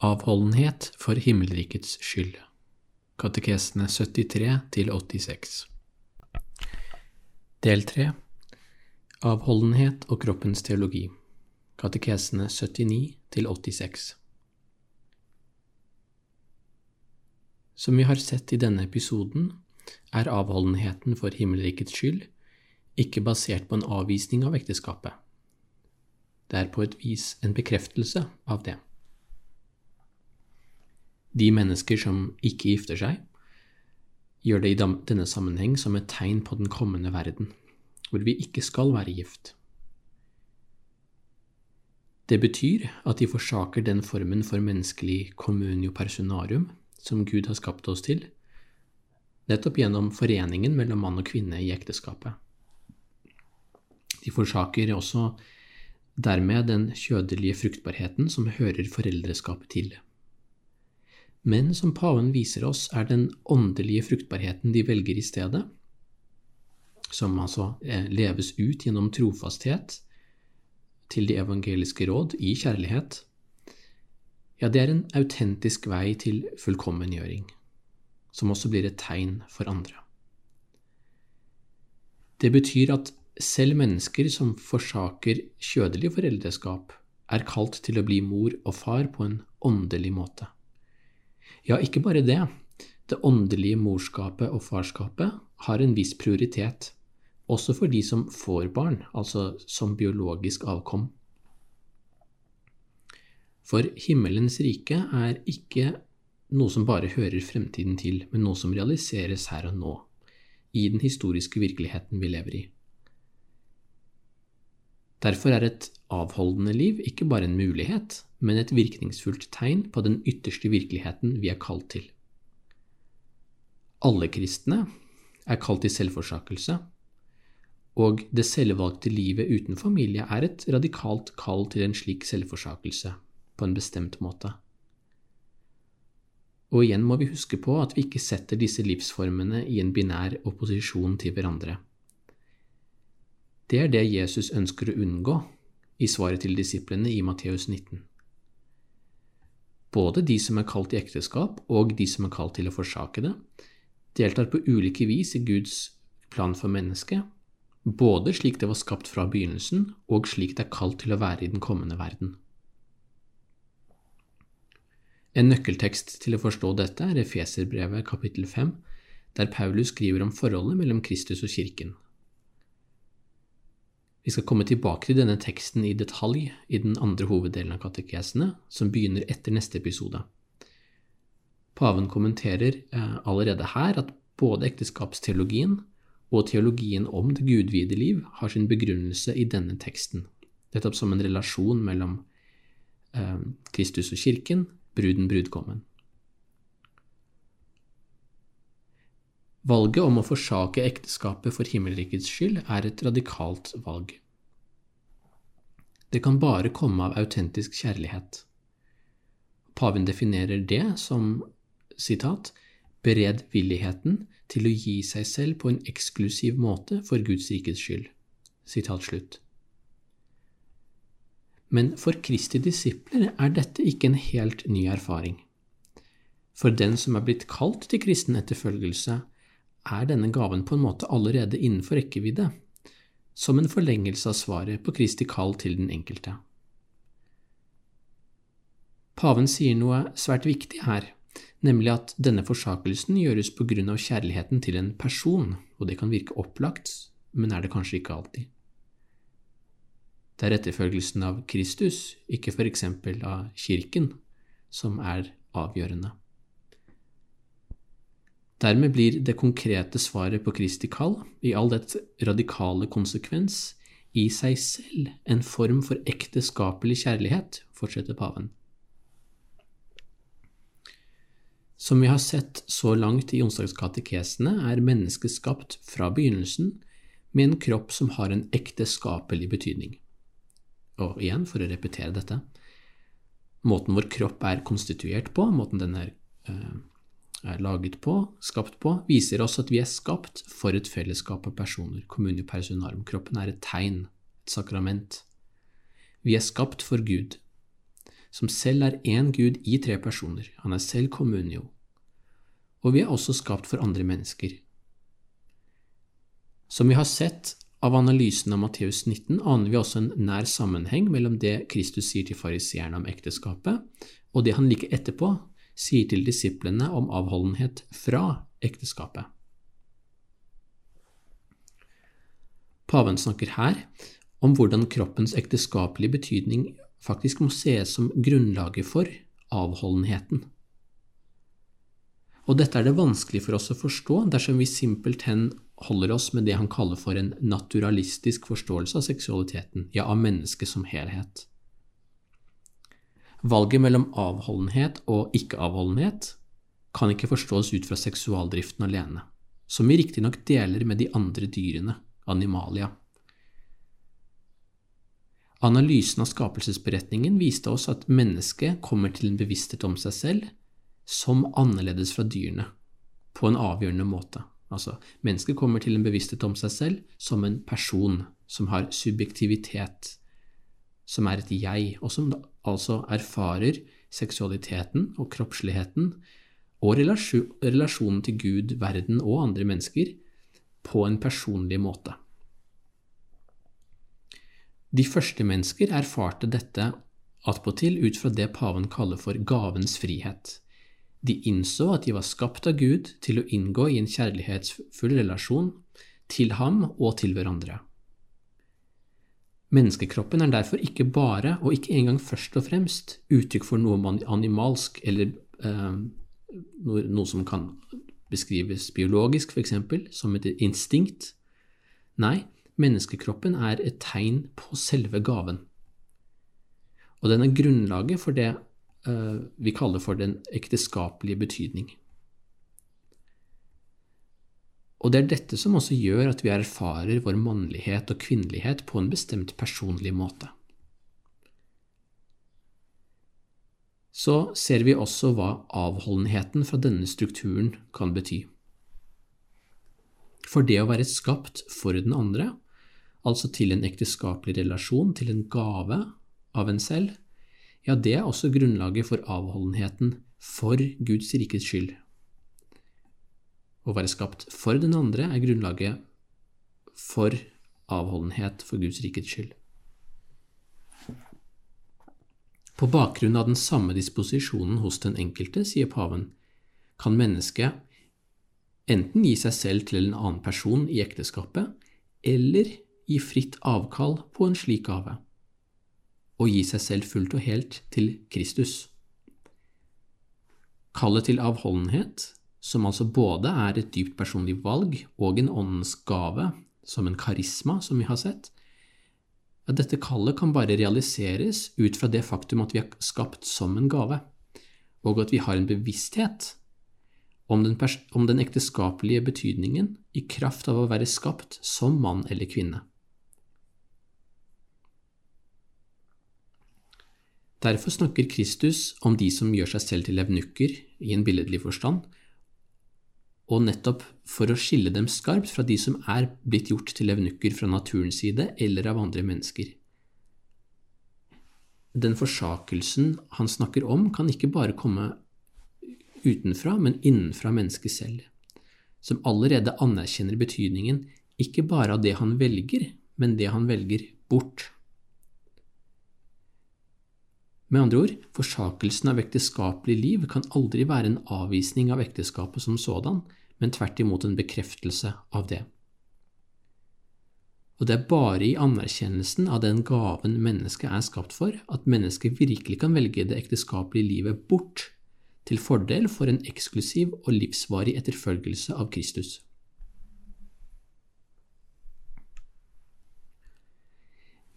Avholdenhet for himmelrikets skyld. Katekesene 73 til 86 Del 3 Avholdenhet og kroppens teologi. Katekesene 79 til 86 Som vi har sett i denne episoden, er avholdenheten for himmelrikets skyld ikke basert på en avvisning av ekteskapet. Det er på et vis en bekreftelse av det. De mennesker som ikke gifter seg, gjør det i denne sammenheng som et tegn på den kommende verden, hvor vi ikke skal være gift. Det betyr at de forsaker den formen for menneskelig communio personarum som Gud har skapt oss til, nettopp gjennom foreningen mellom mann og kvinne i ekteskapet. De forsaker også dermed den kjødelige fruktbarheten som hører foreldreskapet til. Men som paven viser oss, er den åndelige fruktbarheten de velger i stedet, som altså eh, leves ut gjennom trofasthet til de evangeliske råd i kjærlighet, ja, det er en autentisk vei til fullkommengjøring, som også blir et tegn for andre. Det betyr at selv mennesker som forsaker kjødelig foreldreskap, er kalt til å bli mor og far på en åndelig måte. Ja, ikke bare det. Det åndelige morskapet og farskapet har en viss prioritet, også for de som får barn, altså som biologisk avkom. For himmelens rike er ikke noe som bare hører fremtiden til, men noe som realiseres her og nå, i den historiske virkeligheten vi lever i. Derfor er et avholdende liv ikke bare en mulighet, men et virkningsfullt tegn på den ytterste virkeligheten vi er kalt til. Alle kristne er kalt til selvforsakelse, og det selvvalgte livet uten familie er et radikalt kall til en slik selvforsakelse, på en bestemt måte. Og igjen må vi huske på at vi ikke setter disse livsformene i en binær opposisjon til hverandre. Det er det Jesus ønsker å unngå i svaret til disiplene i Matteus 19. Både de som er kalt i ekteskap, og de som er kalt til å forsake det, deltar på ulike vis i Guds plan for mennesket, både slik det var skapt fra begynnelsen, og slik det er kalt til å være i den kommende verden. En nøkkeltekst til å forstå dette er Efeserbrevet kapittel 5, der Paulus skriver om forholdet mellom Kristus og kirken, vi skal komme tilbake til denne teksten i detalj i den andre hoveddelen av katekesene, som begynner etter neste episode. Paven kommenterer eh, allerede her at både ekteskapsteologien og teologien om det gudvide liv har sin begrunnelse i denne teksten, nettopp som en relasjon mellom eh, Kristus og kirken, bruden brudgommen. Valget om å forsake ekteskapet for himmelrikets skyld er et radikalt valg. Det kan bare komme av autentisk kjærlighet. Paven definerer det som citat, beredvilligheten til å gi seg selv på en eksklusiv måte for Guds rikets skyld. Citat slutt. Men for Kristi disipler er dette ikke en helt ny erfaring. For den som er blitt kalt til kristen etterfølgelse, er denne gaven på en måte allerede innenfor rekkevidde, som en forlengelse av svaret på Kristi kall til den enkelte. Paven sier noe svært viktig her, nemlig at denne forsakelsen gjøres på grunn av kjærligheten til en person, og det kan virke opplagt, men er det kanskje ikke alltid. Det er etterfølgelsen av Kristus, ikke for eksempel av Kirken, som er avgjørende. Dermed blir det konkrete svaret på Kristi kall, i all dets radikale konsekvens, i seg selv en form for ekteskapelig kjærlighet, fortsetter paven. Som vi har sett så langt i onsdagskatekesene, er mennesket skapt fra begynnelsen med en kropp som har en ekteskapelig betydning. Og igjen, for å repetere dette, måten vår kropp er konstituert på, måten den er, eh, er laget på, skapt på, viser oss at vi er skapt for et fellesskap av personer, Kommunio personarum. Kroppen er et tegn, et sakrament. Vi er skapt for Gud, som selv er én Gud i tre personer. Han er selv kommunio. Og vi er også skapt for andre mennesker. Som vi har sett av analysen av Matteus 19, aner vi også en nær sammenheng mellom det Kristus sier til fariseerne om ekteskapet, og det han like etterpå sier til disiplene om avholdenhet fra ekteskapet. Paven snakker her om hvordan kroppens ekteskapelige betydning faktisk må ses som grunnlaget for avholdenheten. Og dette er det vanskelig for oss å forstå dersom vi simpelthen holder oss med det han kaller for en naturalistisk forståelse av seksualiteten, ja, av mennesket som helhet. Valget mellom avholdenhet og ikke-avholdenhet kan ikke forstås ut fra seksualdriften alene, som vi riktignok deler med de andre dyrene, animalia. Analysen av skapelsesberetningen viste oss at mennesket kommer til en bevissthet om seg selv som annerledes fra dyrene, på en avgjørende måte. Altså, mennesket kommer til en bevissthet om seg selv som en person som har subjektivitet, som er et jeg, og som altså erfarer seksualiteten og kroppsligheten og relasjonen til Gud, verden og andre mennesker på en personlig måte. De første mennesker erfarte dette attpåtil ut fra det paven kaller for gavens frihet. De innså at de var skapt av Gud til å inngå i en kjærlighetsfull relasjon til ham og til hverandre. Menneskekroppen er derfor ikke bare, og ikke engang først og fremst, uttrykk for noe animalsk eller eh, noe, som kan beskrives biologisk, f.eks., som et instinkt. Nei, Menneskekroppen er et tegn på selve gaven. Og den er grunnlaget for det eh, vi kaller for den ekteskapelige betydning. Og det er dette som også gjør at vi erfarer vår mannlighet og kvinnelighet på en bestemt personlig måte. Så ser vi også hva avholdenheten fra denne strukturen kan bety. For det å være skapt for den andre altså til en ekteskapelig relasjon, til en gave av en selv, ja, det er også grunnlaget for avholdenheten for Guds rikets skyld. Å være skapt for den andre er grunnlaget for avholdenhet for Guds rikets skyld. På bakgrunn av den samme disposisjonen hos den enkelte, sier paven, kan mennesket enten gi seg selv til en annen person i ekteskapet, eller gi fritt avkall på en slik gave, og gi seg selv fullt og helt til Kristus. Kallet til avholdenhet, som altså både er et dypt personlig valg og en åndens gave, som en karisma, som vi har sett, at dette kallet kan bare realiseres ut fra det faktum at vi er skapt som en gave, og at vi har en bevissthet om den, om den ekteskapelige betydningen i kraft av å være skapt som mann eller kvinne. Derfor snakker Kristus om de som gjør seg selv til evnukker i en billedlig forstand, og nettopp for å skille dem skarpt fra de som er blitt gjort til evnukker fra naturens side eller av andre mennesker. Den forsakelsen han snakker om, kan ikke bare komme utenfra, men innenfra mennesket selv, som allerede anerkjenner betydningen ikke bare av det han velger, men det han velger bort. Med andre ord, forsakelsen av ekteskapelig liv kan aldri være en avvisning av ekteskapet som sådan, men tvert imot en bekreftelse av det. Og det er bare i anerkjennelsen av den gaven mennesket er skapt for, at mennesket virkelig kan velge det ekteskapelige livet bort, til fordel for en eksklusiv og livsvarig etterfølgelse av Kristus.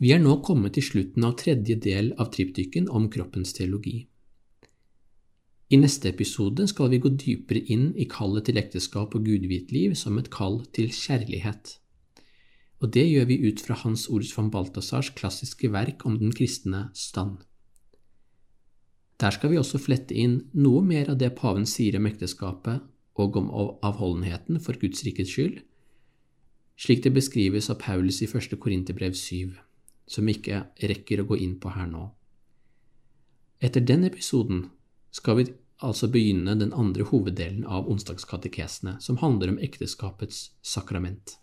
Vi er nå kommet til slutten av tredje del av triptyken om kroppens teologi. I neste episode skal vi gå dypere inn i kallet til ekteskap og gudvitt liv som et kall til kjærlighet. Og det gjør vi ut fra Hans Ords von Balthazars klassiske verk om den kristne stand. Der skal vi også flette inn noe mer av det paven sier om ekteskapet og om avholdenheten for Guds rikets skyld, slik det beskrives av Paulus i første Korinterbrev 7, som vi ikke rekker å gå inn på her nå. Etter den episoden skal vi altså begynne den andre hoveddelen av onsdagskatekesene, som handler om ekteskapets sakrament.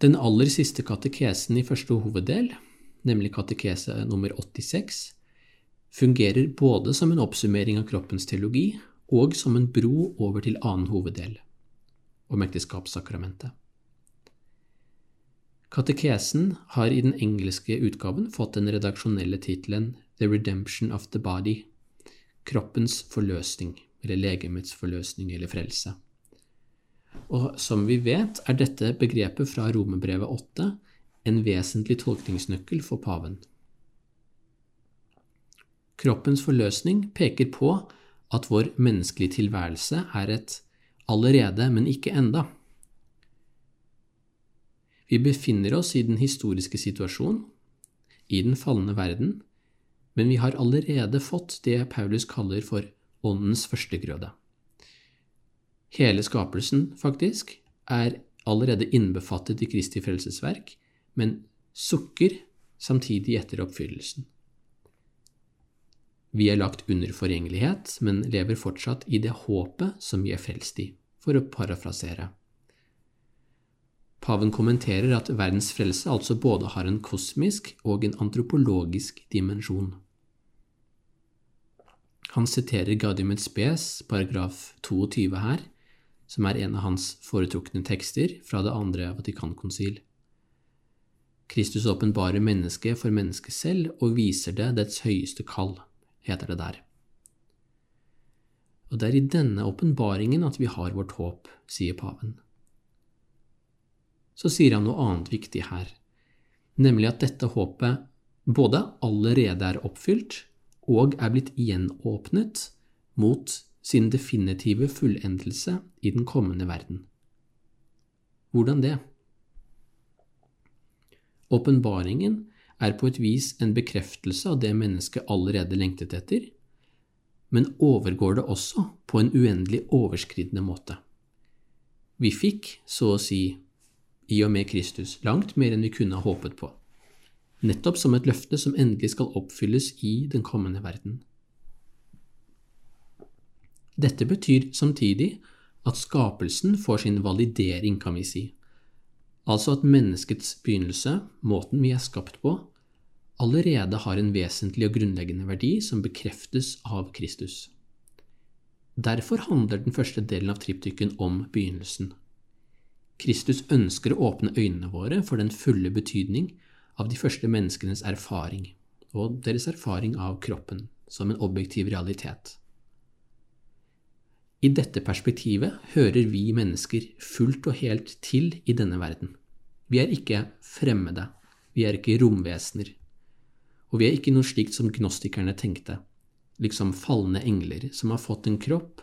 Den aller siste katekesen i første hoveddel, nemlig katekese nummer 86, fungerer både som en oppsummering av kroppens teologi og som en bro over til annen hoveddel, om ekteskapssakramentet. Katekesen har i den engelske utgaven fått den redaksjonelle tittelen The Redemption of the Body, kroppens forløsning, eller legemets forløsning eller frelse. Og som vi vet, er dette begrepet fra Romerbrevet 8 en vesentlig tolkningsnøkkel for paven. Kroppens forløsning peker på at vår menneskelige tilværelse er et allerede, men ikke enda. Vi befinner oss i den historiske situasjonen, i den falne verden, men vi har allerede fått det Paulus kaller for åndens førstegrøde. Hele skapelsen, faktisk, er allerede innbefattet i Kristi frelsesverk, men sukker samtidig etter oppfyllelsen. Vi er lagt under forgjengelighet, men lever fortsatt i det håpet som vi er frelst i, for å parafrasere. Paven kommenterer at verdens frelse altså både har en kosmisk og en antropologisk dimensjon. Han siterer Gaudium et spes, paragraf 22 her, som er en av hans foretrukne tekster fra det andre Vatikankonsil. Kristus åpenbarer mennesket for mennesket selv og viser det dets høyeste kall heter det der. Og det er i denne åpenbaringen at vi har vårt håp, sier paven. Så sier han noe annet viktig her, nemlig at dette håpet både allerede er oppfylt og er blitt gjenåpnet mot sin definitive fullendelse i den kommende verden. Hvordan det? Åpenbaringen er på et vis en bekreftelse av det mennesket allerede lengtet etter, men overgår det også på en uendelig overskridende måte. Vi fikk, så å si, i og med Kristus, langt mer enn vi kunne ha håpet på, nettopp som et løfte som endelig skal oppfylles i den kommende verden. Dette betyr samtidig at skapelsen får sin validering, kan vi si, altså at menneskets begynnelse, måten vi er skapt på, allerede har en vesentlig og grunnleggende verdi som bekreftes av Kristus. Derfor handler den første delen av triptyken om begynnelsen. Kristus ønsker å åpne øynene våre for den fulle betydning av de første menneskenes erfaring, og deres erfaring av kroppen som en objektiv realitet. I dette perspektivet hører vi mennesker fullt og helt til i denne verden. Vi er ikke fremmede, vi er ikke romvesener, og vi er ikke noe slikt som gnostikerne tenkte, liksom falne engler som har fått en kropp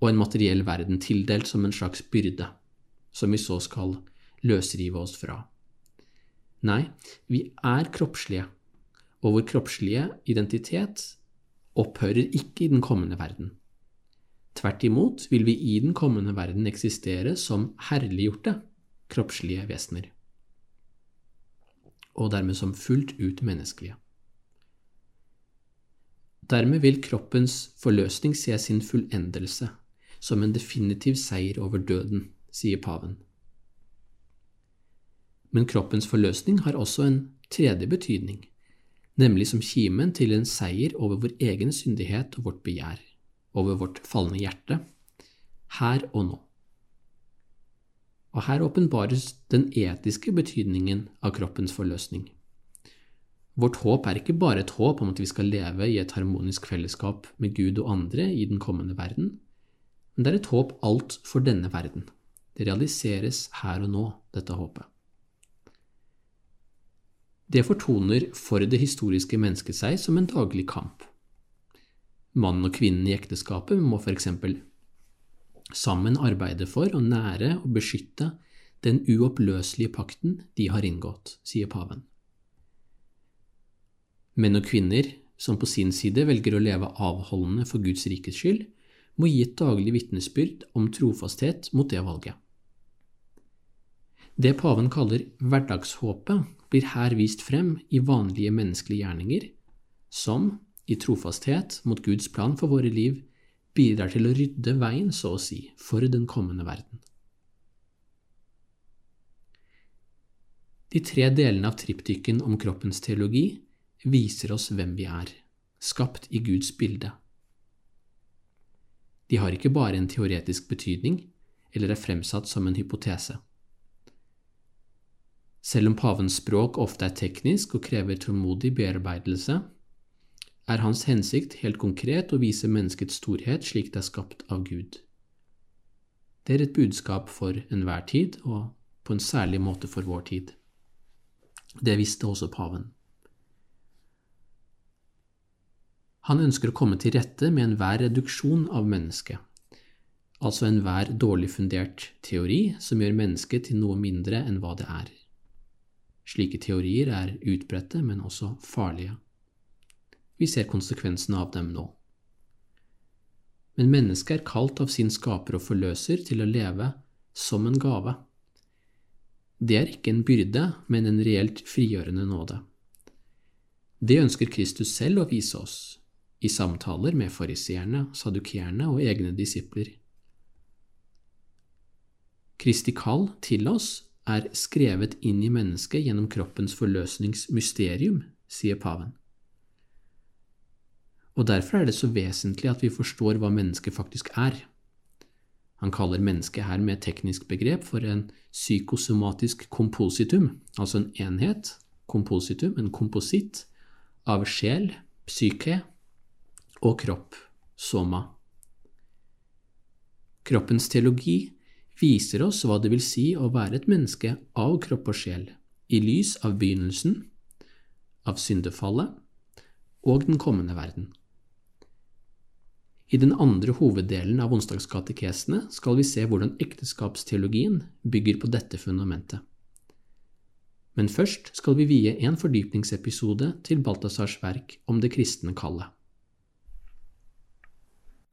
og en materiell verden tildelt som en slags byrde, som vi så skal løsrive oss fra. Nei, vi er kroppslige, og vår kroppslige identitet opphører ikke i den kommende verden. Tvert imot vil vi i den kommende verden eksistere som herliggjorte kroppslige vesener, og dermed som fullt ut menneskelige. Dermed vil kroppens forløsning se sin fullendelse som en definitiv seier over døden, sier paven. Men kroppens forløsning har også en tredje betydning, nemlig som kimen til en seier over vår egen syndighet og vårt begjær, over vårt falne hjerte, her og nå. Og her åpenbares den etiske betydningen av kroppens forløsning. Vårt håp er ikke bare et håp om at vi skal leve i et harmonisk fellesskap med Gud og andre i den kommende verden, men det er et håp alt for denne verden. Det realiseres her og nå, dette håpet. Det fortoner for det historiske mennesket seg som en daglig kamp. Mannen og kvinnen i ekteskapet må eksempel sammen arbeide for å nære og beskytte den uoppløselige pakten de har inngått, sier paven. Menn og kvinner som på sin side velger å leve avholdende for Guds rikes skyld, må gi et daglig vitnesbyrd om trofasthet mot det valget. Det paven kaller hverdagshåpet, blir her vist frem i vanlige menneskelige gjerninger, som, i trofasthet mot Guds plan for våre liv, bidrar til å rydde veien, så å si, for den kommende verden. De tre delene av triptyken om kroppens teologi viser oss hvem vi er, skapt i Guds bilde. De har ikke bare en teoretisk betydning, eller er fremsatt som en hypotese. Selv om pavens språk ofte er teknisk og krever tålmodig bearbeidelse, er hans hensikt helt konkret å vise menneskets storhet slik det er skapt av Gud. Det er et budskap for enhver tid, og på en særlig måte for vår tid. Det visste også paven. Han ønsker å komme til rette med enhver reduksjon av mennesket, altså enhver dårlig fundert teori som gjør mennesket til noe mindre enn hva det er. Slike teorier er utbredte, men også farlige. Vi ser konsekvensene av dem nå. Men mennesket er kalt av sin skaper og forløser til å leve som en gave. Det er ikke en byrde, men en reelt frigjørende nåde. Det ønsker Kristus selv å vise oss, i samtaler med fariseerne, sadukierne og egne disipler. Kristi kall til oss er skrevet inn i mennesket gjennom kroppens forløsningsmysterium, sier paven. Og derfor er det så vesentlig at vi forstår hva mennesket faktisk er. Han kaller mennesket her med teknisk begrep for en psykosomatisk kompositum, altså en enhet, kompositum, en kompositt, av sjel, psyke, og kropp, soma. Kroppens teologi viser oss hva det vil si å være et menneske av kropp og sjel, i lys av begynnelsen, av syndefallet og den kommende verden. I den andre hoveddelen av onsdagskatekesene skal vi se hvordan ekteskapsteologien bygger på dette fundamentet. Men først skal vi vie en fordypningsepisode til Balthazars verk om det kristne kallet.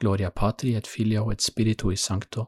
Gloria Patri et Filio et Spiritui Sancto,